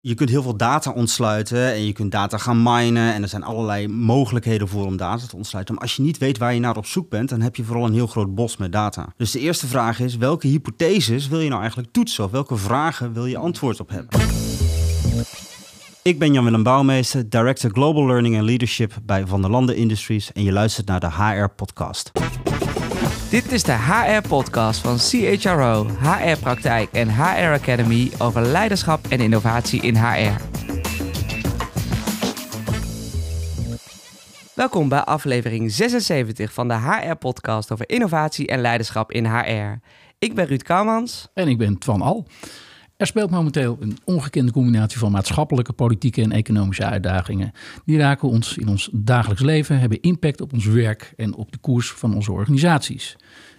je kunt heel veel data ontsluiten en je kunt data gaan minen. En er zijn allerlei mogelijkheden voor om data te ontsluiten. Maar als je niet weet waar je naar op zoek bent, dan heb je vooral een heel groot bos met data. Dus de eerste vraag is, welke hypotheses wil je nou eigenlijk toetsen? Of welke vragen wil je antwoord op hebben? Ik ben Jan-Willem Bouwmeester, Director Global Learning and Leadership bij Van der Landen Industries. En je luistert naar de HR-podcast. Dit is de HR-podcast van CHRO, HR-praktijk en HR Academy over leiderschap en innovatie in HR. Welkom bij aflevering 76 van de HR-podcast over innovatie en leiderschap in HR. Ik ben Ruud Kouwmans. En ik ben Twan Al. Er speelt momenteel een ongekende combinatie van maatschappelijke, politieke en economische uitdagingen. Die raken ons in ons dagelijks leven, hebben impact op ons werk en op de koers van onze organisaties.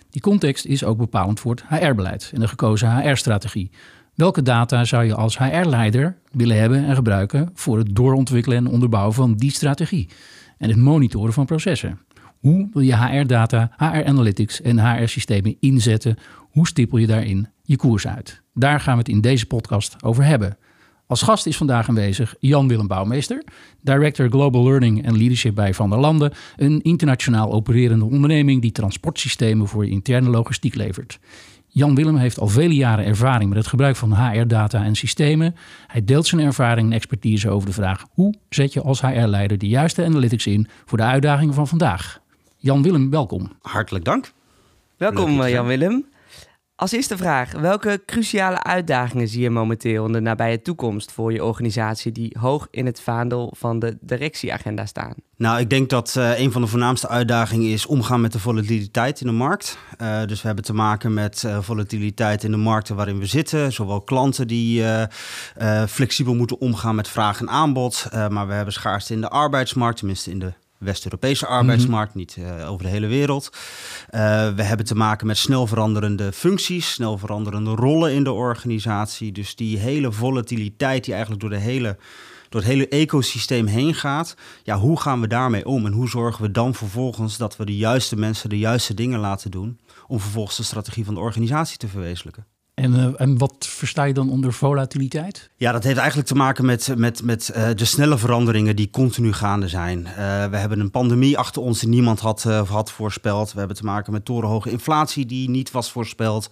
Die context is ook bepalend voor het HR-beleid en de gekozen HR-strategie. Welke data zou je als HR-leider willen hebben en gebruiken voor het doorontwikkelen en onderbouwen van die strategie en het monitoren van processen? Hoe wil je HR-data, HR-analytics en HR-systemen inzetten? Hoe stippel je daarin je koers uit? Daar gaan we het in deze podcast over hebben. Als gast is vandaag aanwezig Jan-Willem Bouwmeester, Director Global Learning and Leadership bij Van der Landen, een internationaal opererende onderneming die transportsystemen voor interne logistiek levert. Jan-Willem heeft al vele jaren ervaring met het gebruik van HR-data en systemen. Hij deelt zijn ervaring en expertise over de vraag: hoe zet je als HR-leider de juiste analytics in voor de uitdagingen van vandaag? Jan-Willem, welkom. Hartelijk dank. Welkom Jan-Willem. Als eerste vraag, welke cruciale uitdagingen zie je momenteel in de nabije toekomst voor je organisatie die hoog in het vaandel van de directieagenda staan? Nou, ik denk dat uh, een van de voornaamste uitdagingen is omgaan met de volatiliteit in de markt. Uh, dus we hebben te maken met uh, volatiliteit in de markten waarin we zitten. Zowel klanten die flexibel moeten omgaan met vraag en aanbod. maar we hebben schaarste in de arbeidsmarkt, tenminste in de West-Europese arbeidsmarkt, niet uh, over de hele wereld. Uh, we hebben te maken met snel veranderende functies, snel veranderende rollen in de organisatie. Dus die hele volatiliteit die eigenlijk door, de hele, door het hele ecosysteem heen gaat. Ja, hoe gaan we daarmee om? En hoe zorgen we dan vervolgens dat we de juiste mensen de juiste dingen laten doen... om vervolgens de strategie van de organisatie te verwezenlijken? En, uh, en wat versta je dan onder volatiliteit? Ja, dat heeft eigenlijk te maken met, met, met uh, de snelle veranderingen die continu gaande zijn. Uh, we hebben een pandemie achter ons die niemand had, had voorspeld. We hebben te maken met torenhoge inflatie die niet was voorspeld.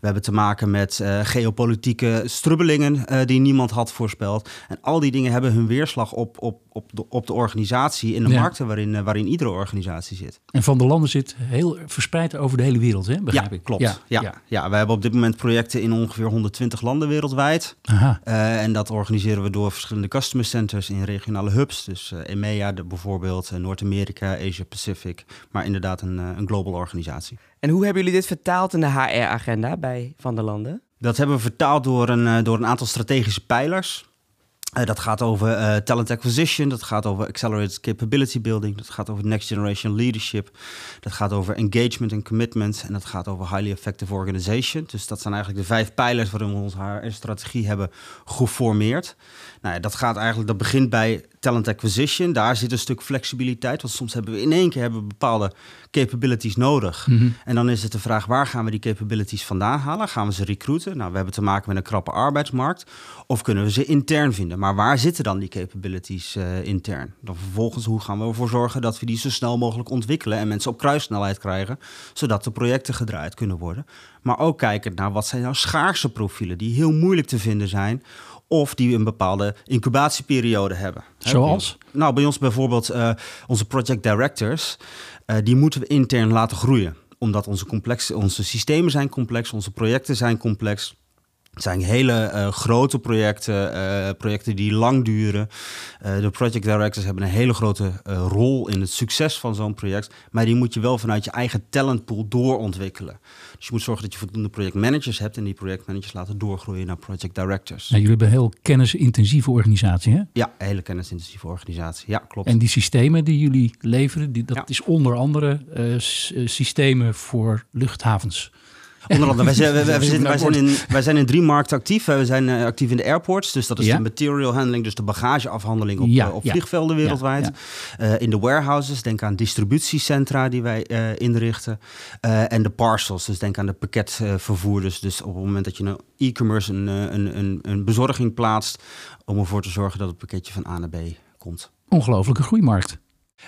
We hebben te maken met geopolitieke strubbelingen die niemand had voorspeld. En al die dingen hebben hun weerslag op, op, op, de, op de organisatie in de ja. markten waarin, waarin iedere organisatie zit. En Van der Landen zit heel verspreid over de hele wereld, hè? begrijp ja, ik? Klopt. Ja, ja. Ja. ja, we hebben op dit moment projecten in ongeveer 120 landen wereldwijd. Uh, en dat organiseren we door verschillende customer centers in regionale hubs. Dus uh, EMEA de, bijvoorbeeld, uh, Noord-Amerika, Asia Pacific. Maar inderdaad een, een global organisatie. En hoe hebben jullie dit vertaald in de HR-agenda bij Van der Landen? Dat hebben we vertaald door een, door een aantal strategische pijlers. Uh, dat gaat over uh, talent acquisition, dat gaat over accelerated capability building, dat gaat over next generation leadership, dat gaat over engagement en commitment en dat gaat over highly effective organization. Dus dat zijn eigenlijk de vijf pijlers waarin we onze HR-strategie hebben geformeerd. Nou ja, dat gaat eigenlijk, dat begint bij talent acquisition. Daar zit een stuk flexibiliteit, want soms hebben we in één keer hebben we bepaalde capabilities nodig. Mm -hmm. En dan is het de vraag, waar gaan we die capabilities vandaan halen? Gaan we ze recruiten? Nou, we hebben te maken met een krappe arbeidsmarkt. Of kunnen we ze intern vinden? Maar waar zitten dan die capabilities uh, intern? Dan vervolgens, hoe gaan we ervoor zorgen dat we die zo snel mogelijk ontwikkelen en mensen op kruissnelheid krijgen, zodat de projecten gedraaid kunnen worden. Maar ook kijken naar wat zijn nou schaarse profielen die heel moeilijk te vinden zijn of die een bepaalde incubatieperiode hebben. Zoals? Nou, bij ons bijvoorbeeld uh, onze project directors, uh, die moeten we intern laten groeien. Omdat onze, complex, onze systemen zijn complex, onze projecten zijn complex. Het zijn hele uh, grote projecten, uh, projecten die lang duren. Uh, de project directors hebben een hele grote rol in het succes van zo'n project. Maar die moet je wel vanuit je eigen talentpool doorontwikkelen. Dus je moet zorgen dat je voldoende projectmanagers hebt en die projectmanagers laten doorgroeien naar project directors. Ja, jullie hebben een heel kennisintensieve organisatie, hè? Ja, een hele kennisintensieve organisatie. Ja, klopt. En die systemen die jullie leveren, die, dat ja. is onder andere systemen voor luchthavens. Onder andere, wij zijn, wij, wij, zitten, wij, zijn in, wij zijn in drie markten actief. We zijn uh, actief in de airports, dus dat is Ja. de material handling, dus de bagageafhandeling op, Ja, eh, op ja. vliegvelden wereldwijd. Eh, in de warehouses, denk aan distributiecentra die wij eh, inrichten. Eh, en de parcels, dus denk aan de pakketvervoerders. Dus op het moment dat je een e-commerce een, eh, een, een, een bezorging plaatst, om ervoor te zorgen dat het pakketje van A naar B komt. Ongelofelijke groeimarkt.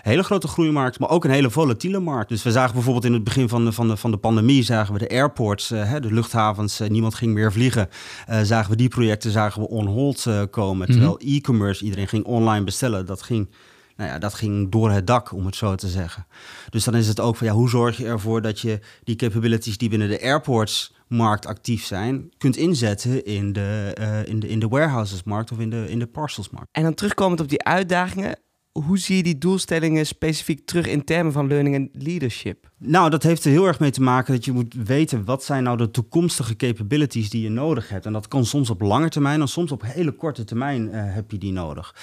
Hele grote groeimarkt, maar ook een hele volatiele markt. Dus we zagen bijvoorbeeld in het begin van de, van de, van de pandemie... zagen we de airports, eh, hè, de luchthavens, eh, niemand ging meer vliegen. Eh, zagen we die projecten zagen we on hold komen. Terwijl e-commerce, iedereen ging online bestellen. Dat ging, nou ja, dat ging door het dak, om het zo te zeggen. Dus dan is het ook van, ja, hoe zorg je ervoor... dat je die capabilities die binnen de airports markt actief zijn... kunt inzetten in de, eh, in de, in de warehousesmarkt of in de, in de parcelsmarkt. En dan terugkomend op die uitdagingen, hoe zie je die doelstellingen specifiek terug in termen van learning en leadership? Nou, dat heeft er heel erg mee te maken dat je moet weten wat zijn nou de toekomstige capabilities die je nodig hebt. En dat kan soms op lange termijn en soms op hele korte termijn eh, heb je die nodig.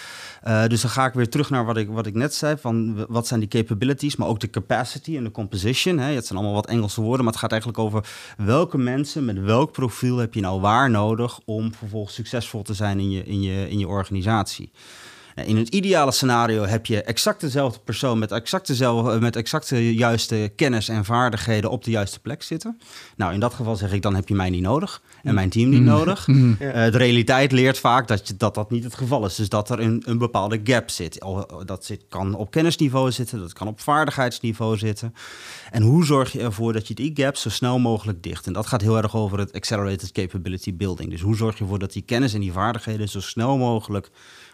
Eh, dus dan ga ik weer terug naar wat ik, wat ik net zei, van wat zijn die capabilities, maar ook de capacity en de composition. Hè. Het zijn allemaal wat Engelse woorden, maar het gaat eigenlijk over welke mensen met welk profiel heb je nou waar nodig om vervolgens succesvol te zijn in je, in je, in je organisatie. In het ideale scenario heb je exact dezelfde persoon met exact, dezelfde, met exact de juiste kennis en vaardigheden op de juiste plek zitten. Nou, in dat geval zeg ik, dan heb je mij niet nodig en mijn team niet nodig. Eh, de realiteit leert vaak dat, je, dat dat niet het geval is. Dus dat er een, een bepaalde gap zit. Al- Dat zit, kan op kennisniveau zitten, dat kan op vaardigheidsniveau zitten. En hoe zorg je ervoor dat je die gap zo snel mogelijk dicht? En dat gaat heel erg over het accelerated capability building. Dus hoe zorg je ervoor dat die kennis en die vaardigheden zo snel mogelijk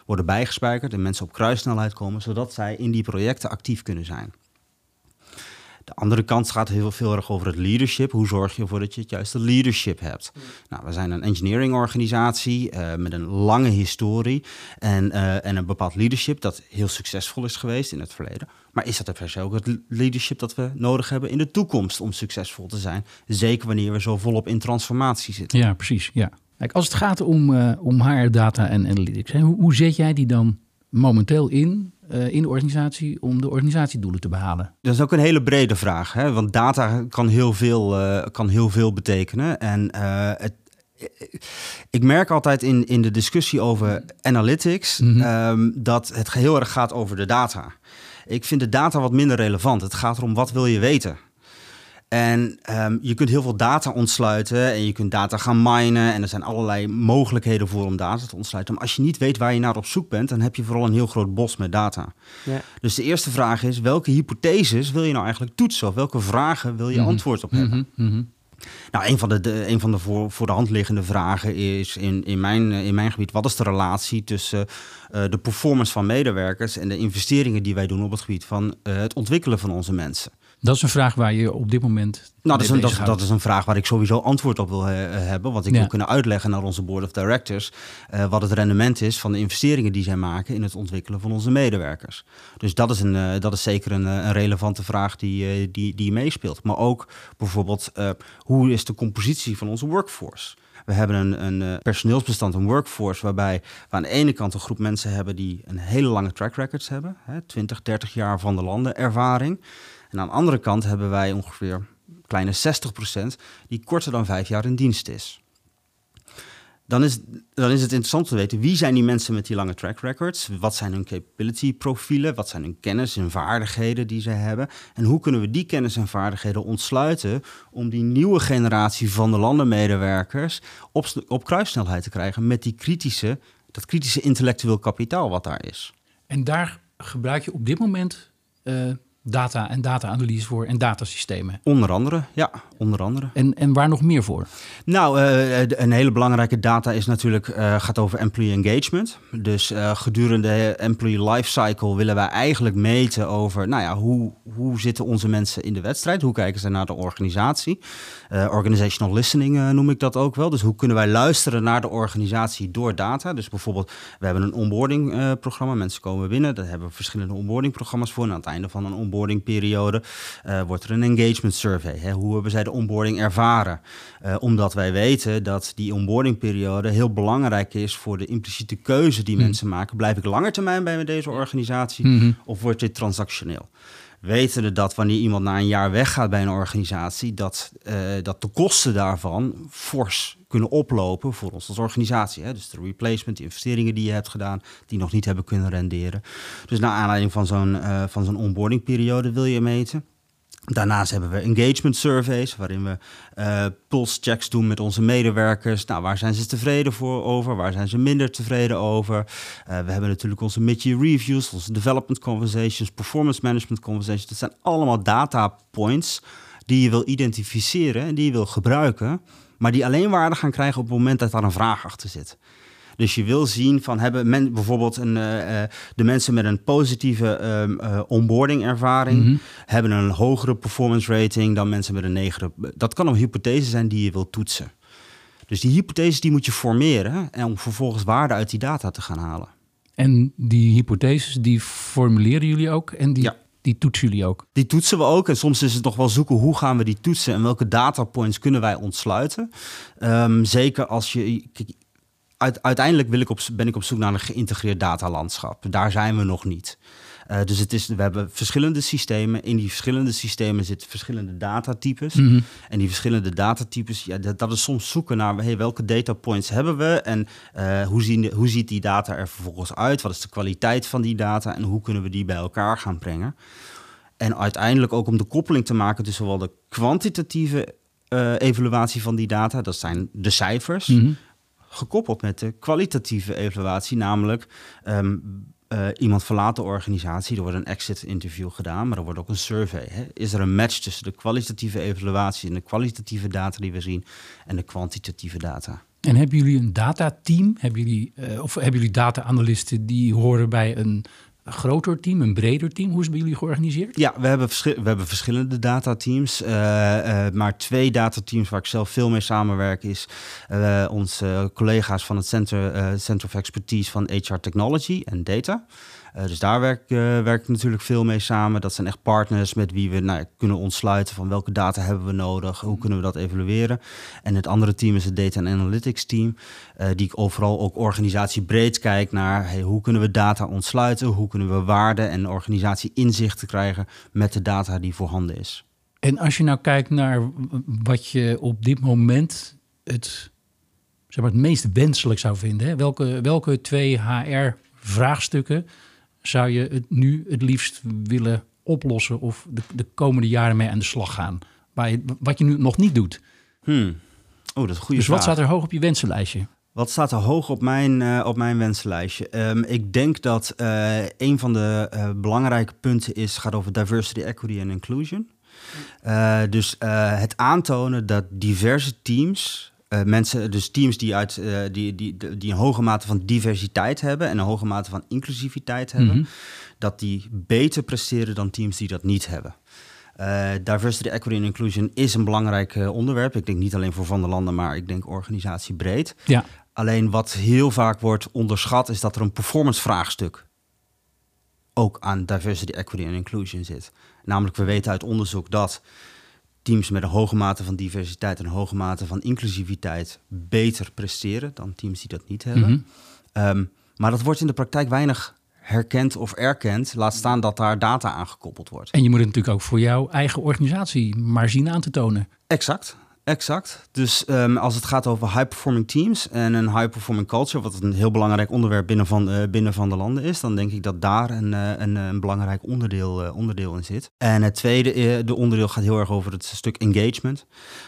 worden bijgespijkerd en mensen op kruissnelheid komen, zodat zij in die projecten actief kunnen zijn. De andere kant gaat heel veel erg over het leadership. Hoe zorg je ervoor dat je het juiste leadership hebt? Nou, we zijn een engineering organisatie eh, met een lange historie en, eh, en een bepaald leadership dat heel succesvol is geweest in het verleden. Maar is dat per se ook het leadership dat we nodig hebben in de toekomst om succesvol te zijn? Zeker wanneer we zo volop in transformatie zitten. Ja, precies. Ja. Kijk, als het gaat om, eh, om HR data en analytics, hè, hoe, hoe zet jij die dan momenteel in, eh, in de organisatie om de organisatiedoelen te behalen? Dat is ook een hele brede vraag, hè? want data kan heel veel, eh, kan heel veel betekenen. En het, ik merk altijd in, in de discussie over analytics ehm, dat het heel erg gaat over de data. Ik vind de data wat minder relevant. Het gaat erom wat wil je weten. En ehm, je kunt heel veel data ontsluiten en je kunt data gaan minen. En er zijn allerlei mogelijkheden voor om data te ontsluiten. Maar als je niet weet waar je naar op zoek bent, dan heb je vooral een heel groot bos met data. Ja. Dus de eerste vraag is, welke hypotheses wil je nou eigenlijk toetsen? Of welke vragen wil je antwoord op hebben? Mhm, mhm. Nou, een van de, de, een van de voor, voor de hand liggende vragen is in, in, mijn, eh, in mijn gebied... wat is de relatie tussen eh, de performance van medewerkers... en de investeringen die wij doen op het gebied van eh, het ontwikkelen van onze mensen? Dat is een vraag waar je op dit moment. Nou, dat is, een, dat, is een vraag waar ik sowieso antwoord op wil eh, hebben. Want ik Ja. wil kunnen uitleggen naar onze board of directors eh, wat het rendement is van de investeringen die zij maken in het ontwikkelen van onze medewerkers. Dus dat is, een, eh, dat is zeker een, eh, een relevante vraag die, eh, die, die meespeelt. Maar ook bijvoorbeeld, eh, hoe is de compositie van onze workforce? We hebben een, een eh, personeelsbestand, een workforce, waarbij we aan de ene kant een groep mensen hebben die een hele lange track records hebben. Hè, 20, 30 jaar van de landen ervaring. En aan de andere kant hebben wij ongeveer kleine 60% die korter dan vijf jaar in dienst is. Dan is, dan is het interessant te weten wie zijn die mensen met die lange track records? Wat zijn hun capability profielen? Wat zijn hun kennis en vaardigheden die ze hebben? En hoe kunnen we die kennis en vaardigheden ontsluiten om die nieuwe generatie van de landenmedewerkers op, op kruissnelheid te krijgen met die kritische, dat kritische intellectueel kapitaal wat daar is? En daar gebruik je op dit moment eh, data en data-analyse voor en datasystemen. Onder andere, ja, onder andere. En, en waar nog meer voor? Nou, eh, de- een hele belangrijke data is natuurlijk, eh, gaat over employee engagement. Dus eh, gedurende de employee lifecycle willen wij eigenlijk meten over, nou ja, hoe, hoe zitten onze mensen in de wedstrijd? Hoe kijken ze naar de organisatie? Eh, organizational listening eh, noem ik dat ook wel. Dus hoe kunnen wij luisteren naar de organisatie door data? Dus bijvoorbeeld, we hebben een onboarding eh, programma. Mensen komen binnen, daar hebben we verschillende onboarding programma's voor. En aan het einde van een onboarding periode eh, wordt er een engagement survey. Hè? Hoe hebben zij de onboarding ervaren? Eh, omdat wij weten dat die onboarding periode heel belangrijk is voor de impliciete keuze die mensen maken. Blijf ik langer termijn bij deze organisatie of wordt dit transactioneel? wetende dat wanneer iemand na een jaar weggaat bij een organisatie, dat, uh, dat de kosten daarvan fors kunnen oplopen voor ons als organisatie. Hè? Dus de replacement, de investeringen die je hebt gedaan, die nog niet hebben kunnen renderen. Dus naar aanleiding van zo'n uh, van zo'n onboardingperiode wil je meten. Daarnaast hebben we engagement surveys, waarin we uh, pulse checks doen met onze medewerkers. Nou, waar zijn ze tevreden voor over? Waar zijn ze minder tevreden over? Uh, we hebben natuurlijk onze mid-year reviews, onze development conversations, performance management conversations. Dat zijn allemaal data points die je wil identificeren en die je wil gebruiken, maar die alleen waarde gaan krijgen op het moment dat daar een vraag achter zit. Dus je wil zien van hebben men, bijvoorbeeld een, uh, de mensen met een positieve um, uh, onboarding ervaring mm -hmm. hebben een hogere performance rating dan mensen met een negere. Dat kan een hypothese zijn die je wilt toetsen. Dus die hypotheses die moet je formeren en om vervolgens waarde uit die data te gaan halen. En die hypotheses die formuleren jullie ook en die ja. Die toetsen jullie ook? Die toetsen we ook. En soms is het nog wel zoeken hoe gaan we die toetsen en welke datapoints kunnen wij ontsluiten. Um, zeker als je uiteindelijk wil ik op, ben ik op zoek naar een geïntegreerd datalandschap. Daar zijn we nog niet. Uh, dus het is, we hebben verschillende systemen. In die verschillende systemen zitten verschillende datatypes. Mm -hmm. En die verschillende datatypes, ja, dat, dat, is soms zoeken naar hey, welke data points hebben we en uh, hoe, zien, hoe ziet die data er vervolgens uit? Wat is de kwaliteit van die data en hoe kunnen we die bij elkaar gaan brengen? En uiteindelijk ook om de koppeling te maken tussen zowel de kwantitatieve uh, evaluatie van die data, dat zijn de cijfers, mm -hmm gekoppeld met de kwalitatieve evaluatie, namelijk um, uh, iemand verlaat de organisatie, er wordt een exit interview gedaan, maar er wordt ook een survey. Hè? Is er een match tussen de kwalitatieve evaluatie en de kwalitatieve data die we zien en de kwantitatieve data? En hebben jullie een datateam? Hebben jullie, uh, of hebben jullie data-analysten die horen bij een een groter team, een breder team? Hoe is het bij jullie georganiseerd? Ja, we hebben, we hebben verschillende datateams. Uh, maar twee datateams waar ik zelf veel mee samenwerk... is uh, onze collega's van het Center, Center of Expertise van HR Technology en Data... Uh, dus daar werk, uh, werk ik natuurlijk veel mee samen. Dat zijn echt partners met wie we nou, kunnen ontsluiten van welke data hebben we nodig, hoe kunnen we dat evalueren. En het andere team is het Data and Analytics team, uh, die overal ook organisatiebreed kijkt naar hey, hoe kunnen we data ontsluiten, hoe kunnen we waarde en organisatie inzichten krijgen met de data die voorhanden is. En als je nou kijkt naar wat je op dit moment het, zeg maar, het meest wenselijk zou vinden, hè? Welke, welke twee HR-vraagstukken zou je het nu het liefst willen oplossen of de, de komende jaren mee aan de slag gaan? Waar je, wat je nu nog niet doet. Hmm. Oh, dat is een goede dus vraag. wat staat er hoog op je wensenlijstje? Wat staat er hoog op mijn, uh, op mijn wensenlijstje? Um, ik denk dat uh, een van de uh, belangrijke punten is, gaat over diversity, equity en inclusion. dus het aantonen dat diverse teams uh, mensen, dus teams die, uit, uh, die, die, die een hoge mate van diversiteit hebben en een hoge mate van inclusiviteit hebben, mm -hmm. dat die beter presteren dan teams die dat niet hebben. Uh, diversity, equity en inclusion is een belangrijk onderwerp. Ik denk niet alleen voor Van der Landen, maar ik denk organisatiebreed. Ja. Alleen wat heel vaak wordt onderschat, is dat er een performance vraagstuk ook aan diversity, equity en inclusion zit. Namelijk, we weten uit onderzoek dat teams met een hoge mate van diversiteit en een hoge mate van inclusiviteit beter presteren dan teams die dat niet hebben. Mm -hmm. um, maar dat wordt in de praktijk weinig herkend of erkend. Laat staan dat daar data aan gekoppeld wordt. En je moet het natuurlijk ook voor jouw eigen organisatie maar zien aan te tonen. Exact. Exact. Dus um, als het gaat over high-performing teams en een high-performing culture, wat een heel belangrijk onderwerp binnen van, uh, binnen van de landen is, dan denk ik dat daar een, uh, een, een, belangrijk onderdeel, onderdeel in zit. En het tweede de onderdeel gaat heel erg over het stuk engagement.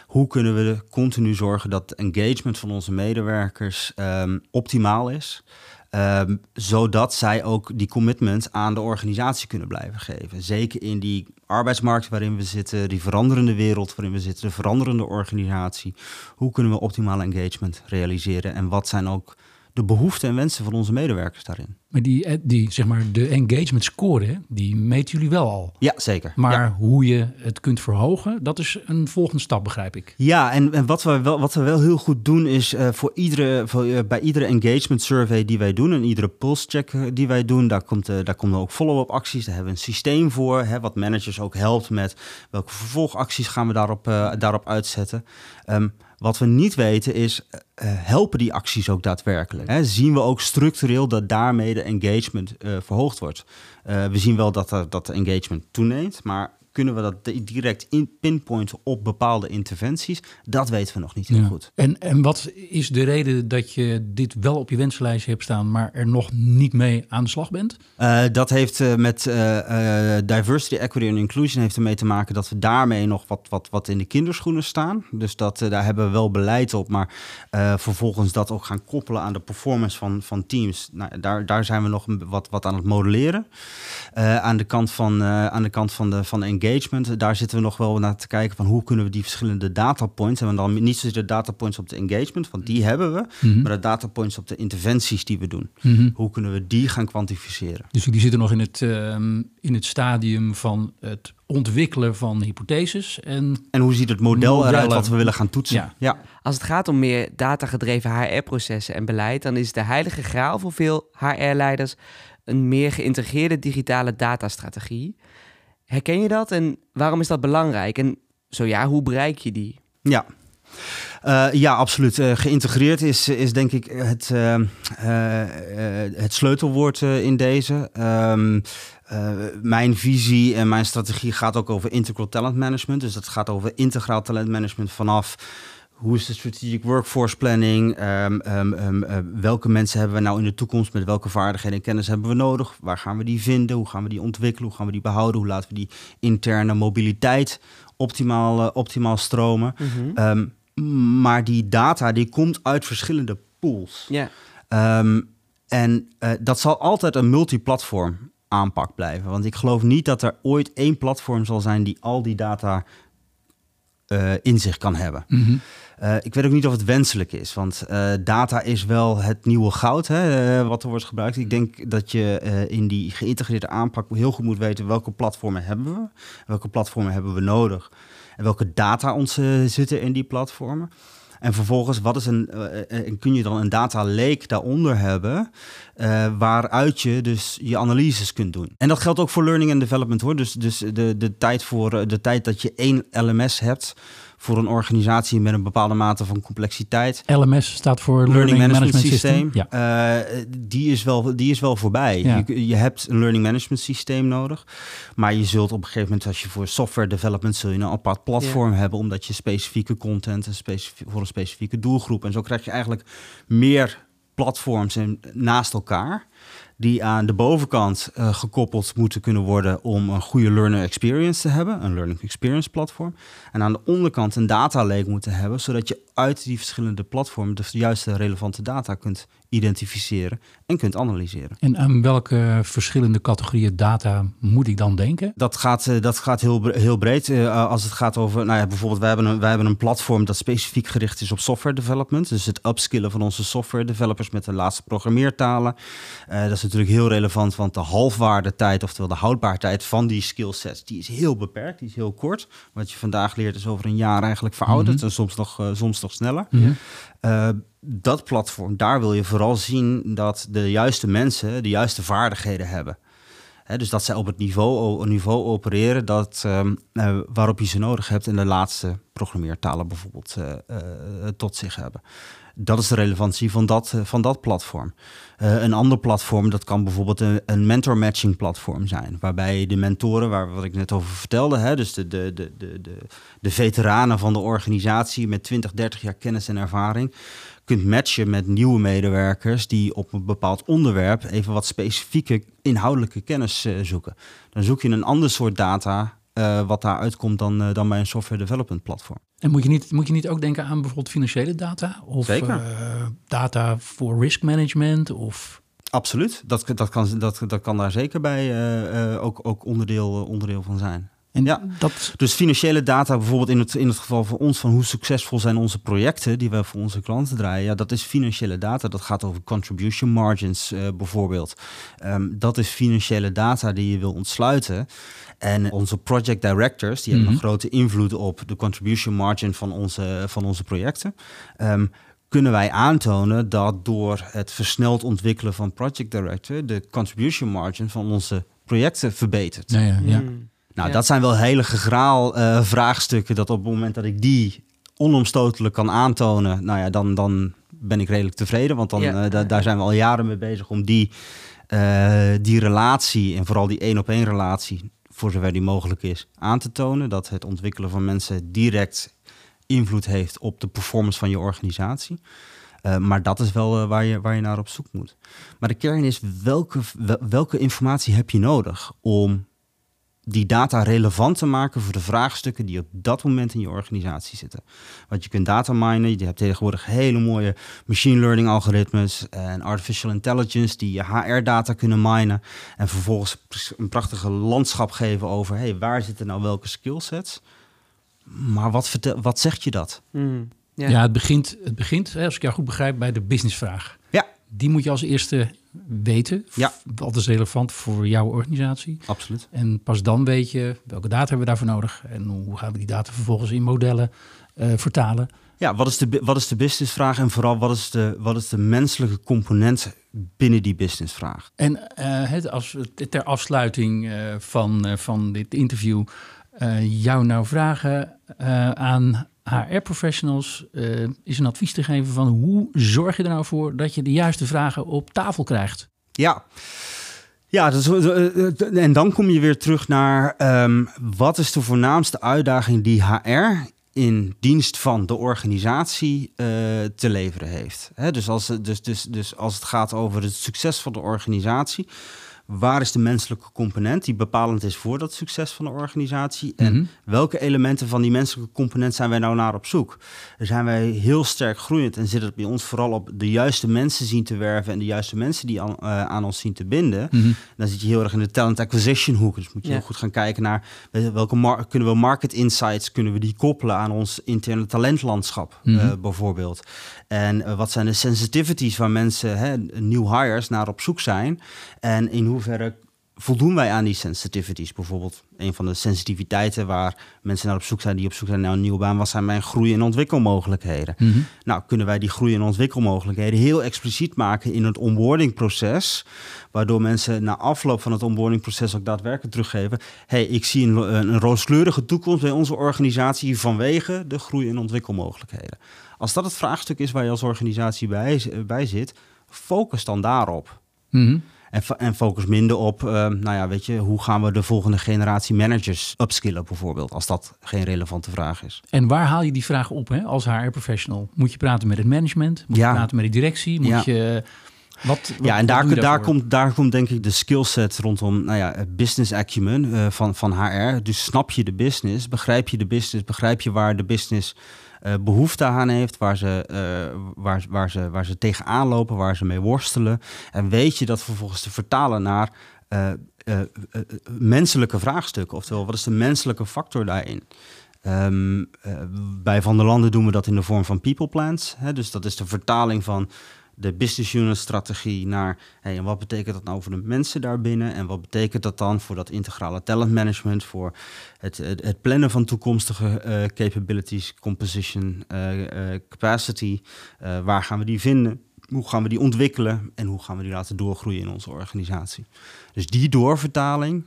Hoe kunnen we continu zorgen dat engagement van onze medewerkers um, optimaal is? Um, zodat zij ook die commitment aan de organisatie kunnen blijven geven. Zeker in die arbeidsmarkt waarin we zitten, die veranderende wereld waarin we zitten, de veranderende organisatie. Hoe kunnen we optimaal engagement realiseren en wat zijn ook de behoeften en wensen van onze medewerkers daarin? Maar die, die zeg maar, de engagement score, die meten jullie wel al. Ja, zeker. Maar ja. hoe je het kunt verhogen, dat is een volgende stap, begrijp ik. Ja, en, en wat, we wel, wat we wel heel goed doen is uh, voor iedere, voor, uh, bij iedere engagement survey die wij doen en iedere pulse check die wij doen, daar, komt, uh, daar komen ook follow-up acties. Daar hebben we een systeem voor, hè, wat managers ook helpt met welke vervolgacties gaan we daarop, daarop uitzetten. Um, Wat we niet weten is, uh, helpen die acties ook daadwerkelijk? Hè? Zien we ook structureel dat daarmee de engagement uh, verhoogd wordt? We zien wel dat, dat de engagement toeneemt, maar kunnen we dat direct in pinpointen op bepaalde interventies? Dat weten we nog niet heel goed. En, en wat is de reden dat je dit wel op je wensenlijstje hebt staan, maar er nog niet mee aan de slag bent? Uh, dat heeft uh, met uh, diversity, equity en inclusion heeft ermee te maken dat we daarmee nog wat, wat, wat in de kinderschoenen staan. Dus dat, daar hebben we wel beleid op, maar vervolgens dat ook gaan koppelen aan de performance van, van teams. Nou, daar, daar zijn we nog wat, wat aan het modelleren. aan de kant van, aan de, kant van de van engagement engagement, daar zitten we nog wel naar te kijken van hoe kunnen we die verschillende datapoints, en dan niet zozeer de datapoints op de engagement, want die hebben we, mhm. maar de datapoints op de interventies die we doen. Mhm. Hoe kunnen we die gaan kwantificeren? Dus die zitten nog in het, ehm, in het stadium van het ontwikkelen van hypotheses. En, en hoe ziet het model eruit wat we willen gaan toetsen? Ja. ja. Als het gaat om meer datagedreven HR-processen en beleid, dan is de heilige graal voor veel HR-leiders een meer geïntegreerde digitale datastrategie. Herken je dat en waarom is dat belangrijk? En zo ja, hoe bereik je die? Ja, uh, ja, absoluut. Uh, geïntegreerd is, is denk ik het, uh, het sleutelwoord in deze. Um, mijn visie en mijn strategie gaat ook over integral talent management. Dus dat gaat over integraal talentmanagement vanaf hoe is de strategic workforce planning? Um, um, um, uh, welke mensen hebben we nou in de toekomst? Met welke vaardigheden en kennis hebben we nodig? Waar gaan we die vinden? Hoe gaan we die ontwikkelen? Hoe gaan we die behouden? Hoe laten we die interne mobiliteit optimaal, uh, optimaal stromen? Mm -hmm. maar die data die komt uit verschillende pools. Yeah. en uh, dat zal altijd een multiplatform aanpak blijven. Want ik geloof niet dat er ooit één platform zal zijn die al die data uh, in zich kan hebben. Mm -hmm. Uh, ik weet ook niet of het wenselijk is, want uh, data is wel het nieuwe goud hè, uh, wat er wordt gebruikt. Ik denk dat je in die geïntegreerde aanpak heel goed moet weten welke platformen hebben we, welke platformen hebben we nodig en welke data ons zitten in die platformen. En vervolgens, wat is een, kun je dan een data lake daaronder hebben, waaruit je dus je analyses kunt doen. En dat geldt ook voor learning and development hoor. Dus, dus de, de, tijd voor, de tijd dat je één LMS hebt, voor een organisatie met een bepaalde mate van complexiteit. LMS staat voor Learning, Management, System. Ja. Uh, die, is wel, die is wel voorbij. Je, je, hebt een Learning Management Systeem nodig. Maar je zult op een gegeven moment, als je voor software development, zul je een apart platform hebben, omdat je specifieke content specif voor een specifieke doelgroep. En zo krijg je eigenlijk meer platforms naast elkaar die aan de bovenkant uh, gekoppeld moeten kunnen worden om een goede learner experience te hebben, een learning experience platform. En aan de onderkant een data lake moeten hebben, zodat je uit die verschillende platformen de juiste relevante data kunt identificeren en kunt analyseren. En aan welke verschillende categorieën data moet ik dan denken? Dat gaat, eh, dat gaat heel, heel breed. Uh, als het gaat over, nou ja, bijvoorbeeld, wij hebben, een, wij hebben een platform dat specifiek gericht is op software development. Dus het upskillen van onze software developers met de laatste programmeertalen. Uh, dat is natuurlijk heel relevant, want de halfwaardetijd, oftewel de houdbaarheid van die skillsets, die is heel beperkt, die is heel kort. Wat je vandaag leert is over een jaar eigenlijk verouderd mhm. en soms nog, soms nog sneller. Mm dat platform, daar wil je vooral zien dat de juiste mensen de juiste vaardigheden hebben. dus dat zij op het niveau, niveau opereren dat, uh, waarop je ze nodig hebt en de laatste programmeertalen bijvoorbeeld uh, uh, tot zich hebben. Dat is de relevantie van dat, van dat platform. een ander platform, dat kan bijvoorbeeld een, een mentor matching platform zijn. Waarbij de mentoren, waar wat ik net over vertelde, hè, dus de, de, de, de, de veteranen van de organisatie met 20, 30 jaar kennis en ervaring, kunt matchen met nieuwe medewerkers die op een bepaald onderwerp even wat specifieke inhoudelijke kennis uh, zoeken. Dan zoek je een ander soort data uh, wat daar uitkomt dan, uh, dan bij een software development platform. En moet je, niet, moet je niet ook denken aan bijvoorbeeld financiële data? Of Zeker. data voor risk management? Of... Absoluut, dat, dat, kan, dat, dat kan daar zeker bij ook, ook onderdeel, onderdeel van zijn ja, dat... dus financiële data bijvoorbeeld in het, in het geval van ons, van hoe succesvol zijn onze projecten die we voor onze klanten draaien, ja, dat is financiële data. Dat gaat over contribution margins uh, bijvoorbeeld. Um, dat is financiële data die je wil ontsluiten. En onze project directors, die hebben mhm. een grote invloed op de contribution margin van onze, van onze projecten. Um, kunnen wij aantonen dat door het versneld ontwikkelen van project director de contribution margin van onze projecten verbetert. Ja, ja, ja. Mm. Nou, dat zijn wel hele gegraal uh, vraagstukken dat op het moment dat ik die onomstotelijk kan aantonen, nou ja, dan, dan ben ik redelijk tevreden. Want dan, Ja. eh, da- daar zijn we al jaren mee bezig om die, eh, die relatie en vooral die één op één relatie, voor zover die mogelijk is, aan te tonen. Dat het ontwikkelen van mensen direct invloed heeft op de performance van je organisatie. Eh, maar dat is wel eh, waar, je, waar je naar op zoek moet. Maar de kern is welke, wel- welke informatie heb je nodig om die data relevant te maken voor de vraagstukken die op dat moment in je organisatie zitten. Want je kunt data minen, je hebt tegenwoordig hele mooie machine learning algoritmes en artificial intelligence die je HR-data kunnen minen en vervolgens een prachtige landschap geven over hey, waar zitten nou welke skillsets. Maar wat, vertel, wat zegt je dat? Hmm. Ja, Ja. het begint, het begint hè, als ik jou goed begrijp, bij de businessvraag. Die moet je als eerste weten. Ja. Wat is relevant voor jouw organisatie? absoluut. En pas dan weet je welke data hebben we daarvoor nodig. En hoe gaan we die data vervolgens in modellen eh, vertalen. Ja, wat is, de, wat is de businessvraag en vooral wat is de, wat is de menselijke component binnen die businessvraag? En eh, het, als ter afsluiting eh, van, van dit interview jou nou vragen aan HR-professionals, eh, is een advies te geven van hoe zorg je er nou voor dat je de juiste vragen op tafel krijgt? Ja. Ja, dat eh, eh, en dan kom je weer terug naar ehm, wat is de voornaamste uitdaging die HR in dienst van de organisatie te leveren heeft. Hè, dus, als, dus, dus, dus als het gaat over het succes van de organisatie, waar is de menselijke component die bepalend is voor dat succes van de organisatie? En Mhm. welke elementen van die menselijke component zijn wij nou naar op zoek? Daar zijn wij heel sterk groeiend en zit het bij ons vooral op de juiste mensen zien te werven en de juiste mensen die aan, eh, aan ons zien te binden. Mhm. Dan zit je heel erg in de talent acquisition hoek. Dus moet je Ja. heel goed gaan kijken naar eh, welke kunnen we market insights kunnen we die koppelen aan ons interne talentlandschap Mhm. eh, bijvoorbeeld. En wat zijn de sensitivities waar mensen, hè, new hires, naar op zoek zijn? En in hoeverre voldoen wij aan die sensitivities? Bijvoorbeeld een van de sensitiviteiten waar mensen naar op zoek zijn, die op zoek zijn naar een nieuwe baan, wat zijn mijn groei- en ontwikkelmogelijkheden? Mhm. Nou, kunnen wij die groei- en ontwikkelmogelijkheden heel expliciet maken in het onboardingproces, waardoor mensen na afloop van het onboardingproces ook daadwerkelijk teruggeven: hey, ik zie een, een, rooskleurige toekomst bij onze organisatie vanwege de groei- en ontwikkelmogelijkheden. Als dat het vraagstuk is waar je als organisatie bij, bij zit, focus dan daarop. Mhm. En, en focus minder op, eh, nou ja, weet je, hoe gaan we de volgende generatie managers upskillen bijvoorbeeld, als dat geen relevante vraag is. En waar haal je die vraag op hè, als HR-professional? Moet je praten met het management? Moet Ja. je praten met de directie? Moet Ja. je... Wat, wat, Ja, en daar, daar, komt, daar komt denk ik de skillset rondom nou ja, business acumen eh, van, van HR. Dus snap je de business, begrijp je de business, begrijp je waar de business eh, behoefte aan heeft, waar ze, eh, waar, waar, ze, waar ze tegenaan lopen, waar ze mee worstelen. En weet je dat vervolgens te vertalen naar eh, menselijke vraagstukken. Oftewel, wat is de menselijke factor daarin? Ehm, eh, bij Van der Landen doen we dat in de vorm van people plans. Hè? Dus dat is de vertaling van de business unit strategie naar hey, en wat betekent dat nou voor de mensen daarbinnen en wat betekent dat dan voor dat integrale talent management, voor het, het, plannen van toekomstige eh, capabilities, composition, eh, eh, capacity, waar gaan we die vinden, hoe gaan we die ontwikkelen en hoe gaan we die laten doorgroeien in onze organisatie. Dus die doorvertaling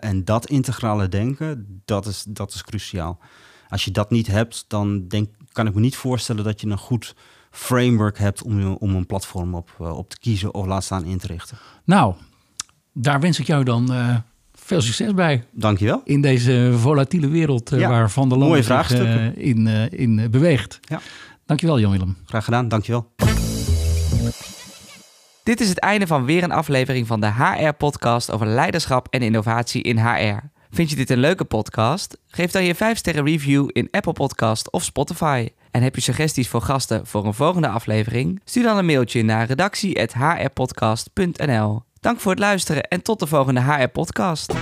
en dat integrale denken, dat is, dat is cruciaal. Als je dat niet hebt, dan denk, kan ik me niet voorstellen dat je een goed framework hebt om, om een platform op, eh, op te kiezen of laat staan in te richten. Nou, daar wens ik jou dan eh, veel succes bij. Dankjewel. In deze volatiele wereld eh, Ja, waar Van der Landen zich eh, in, eh, in beweegt. Ja. Dankjewel Jan-Willem. Graag gedaan, dankjewel. Dit is het einde van weer een aflevering van de HR-podcast over leiderschap en innovatie in HR. Vind je dit een leuke podcast? Geef dan je 5-sterren review in Apple Podcast of Spotify. En heb je suggesties voor gasten voor een volgende aflevering? Stuur dan een mailtje naar redactie.hrpodcast.nl. Dank voor het luisteren en tot de volgende HR-podcast.